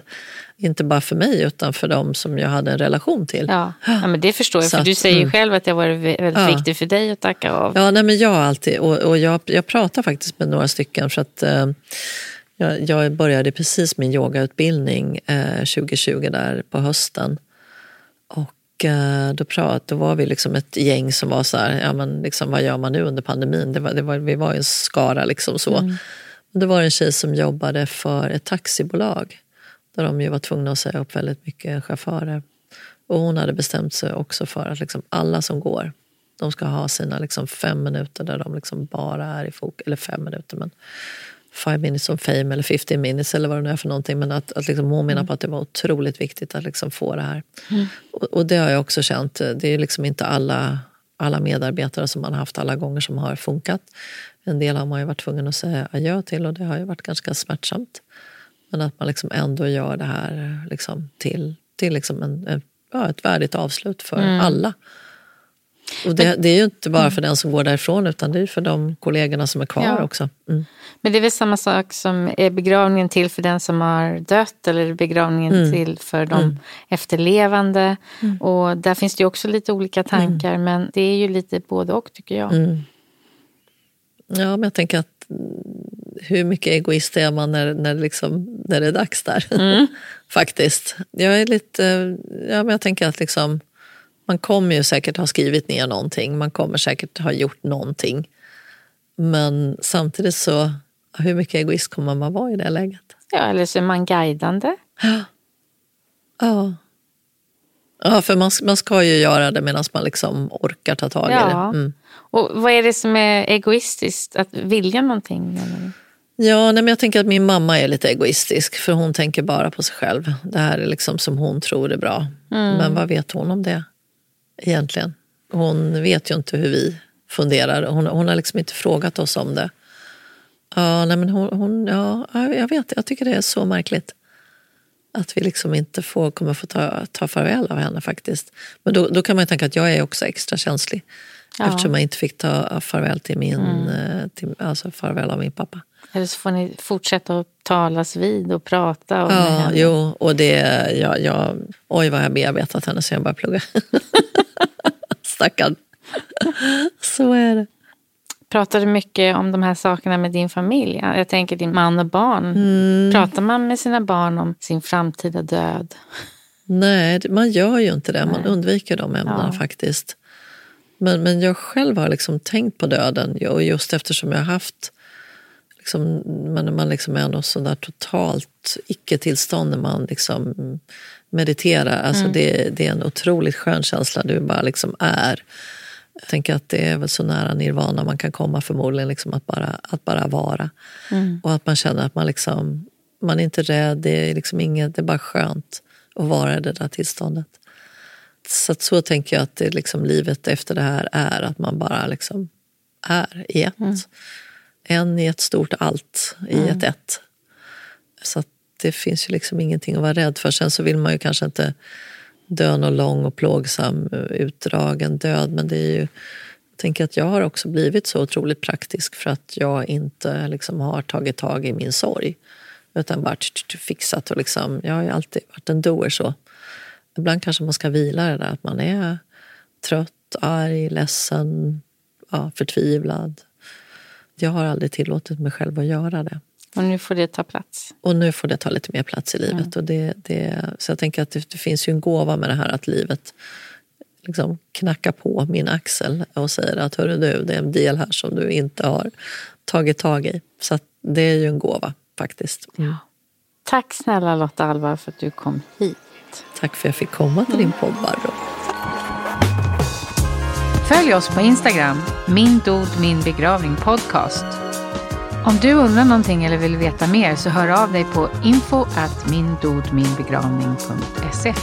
Inte bara för mig, utan för dem som jag hade en relation till. Ja. ja, men det förstår jag. För du säger ju mm. själv att det vä- väldigt Ja. viktigt för dig att tacka av. Ja, nej, men jag alltid, och, och jag, jag pratar faktiskt med några stycken för att eh, jag, jag började precis min yogautbildning eh, 2020 där på hösten. Och då, prat, då var vi liksom ett gäng som var så här, ja, men liksom, vad gör man nu under pandemin? Det var, det var, vi var en skara liksom så. Mm. Det var en tjej som jobbade för ett taxibolag där de ju var tvungna att säga upp väldigt mycket chaufförer. Och hon hade bestämt sig också för att liksom alla som går, de ska ha sina liksom fem minuter där de liksom bara är i fokus. Eller fem minuter, men five minutes of fame eller 15 minutes eller vad det nu är för någonting. Men att, att liksom hon menar på att det var otroligt viktigt att liksom få det här. Och, och det har jag också känt. Det är liksom inte alla, alla medarbetare som man har haft alla gånger som har funkat. En del har man ju varit tvungen att säga adjö till och det har ju varit ganska smärtsamt. Men att man liksom ändå gör det här liksom till, till liksom en, en, ja, ett värdigt avslut för alla. Och det, det är ju inte bara för den som går därifrån utan det är för de kollegorna som är kvar Ja. också. Mm. Men det är väl samma sak som är begravningen till för den som har dött eller är begravningen Mm. till för de efterlevande. Och där finns det ju också lite olika tankar men det är ju lite både och tycker jag. Mm. Ja, men jag tänker att mm, hur mycket egoist är man när, när, liksom, när det är dags där? Faktiskt. Jag är lite, ja, men jag tänker att liksom, man kommer ju säkert ha skrivit ner någonting, man kommer säkert ha gjort någonting. Men samtidigt så, hur mycket egoist kommer man vara i det läget? Ja, eller så är man guidande. Ja. Ja, för man, man ska ju göra det medan man liksom orkar ta tag i Ja. det. Mm. Och vad är det som är egoistiskt? Att vilja någonting? Eller? Ja, nej, men jag tänker att min mamma är lite egoistisk för hon tänker bara på sig själv. Det här är liksom som hon tror är bra. Men vad vet hon om det egentligen? Hon vet ju inte hur vi funderar. Hon, hon har liksom inte frågat oss om det. Ja, nej, men hon, hon, ja, ja, jag vet. Jag tycker det är så märkligt. Att vi liksom inte får, kommer få ta, ta farväl av henne faktiskt. Men då, då kan man ju tänka att jag är också extra känslig. Ja. Eftersom jag inte fick ta farväl till min, eh, till, alltså farväl av min pappa. eller så får ni fortsätta att talas vid och prata. Med Ja, henne. jo, och det, jag, jag, oj vad jag bearbetat henne sen jag började plugga. Stackarn. Så är det. Pratar du mycket om de här sakerna med din familj? Jag tänker din man och barn. Mm. Pratar man med sina barn om sin framtida död? Nej, man gör ju inte det. Man Nej. undviker de ämnena Ja. faktiskt. Men, men jag själv har liksom tänkt på döden och just eftersom jag har haft liksom, när man liksom är något sådär totalt icke-tillstånd när man liksom mediterar. Alltså det, det är en otroligt skön känsla. Du bara liksom är. Jag tänker att det är väl så nära nirvana man kan komma förmodligen. Liksom att, bara, att bara vara. Och att man känner att man, liksom, man är inte rädd. Det är, liksom inget, det är bara skönt att vara i det där tillståndet. Så, så tänker jag att det liksom livet efter det här är. Att man bara liksom är i ett. En i ett stort allt i ett ett. Så att det finns ju liksom ingenting att vara rädd för. Sen så vill man ju kanske inte dö någon lång och plågsam eh, utdragen död. Men det är ju, jag tänker att jag har också blivit så otroligt praktisk för att jag inte liksom har tagit tag i min sorg. Utan bara fixat och liksom, jag har ju alltid varit en doer så. Ibland kanske man ska vila det där att man är trött, arg, ledsen, ja, förtvivlad. Jag har aldrig tillåtit mig själv att göra det. Och nu får det ta plats. Och nu får det ta lite mer plats i livet. Och det, det, så jag tänker att det, det finns ju en gåva med det här att livet liksom knackar på min axel och säger att hörru du, det är en del här som du inte har tagit tag i. Så att det är ju en gåva faktiskt. Mm. Tack snälla Lotta Alva för att du kom hit. Tack för att jag fick komma till din podd Barbro. Följ oss på Instagram, min dod min begravning podcast. Om du undrar någonting eller vill veta mer så hör av dig på info at mindodminbegravning.se.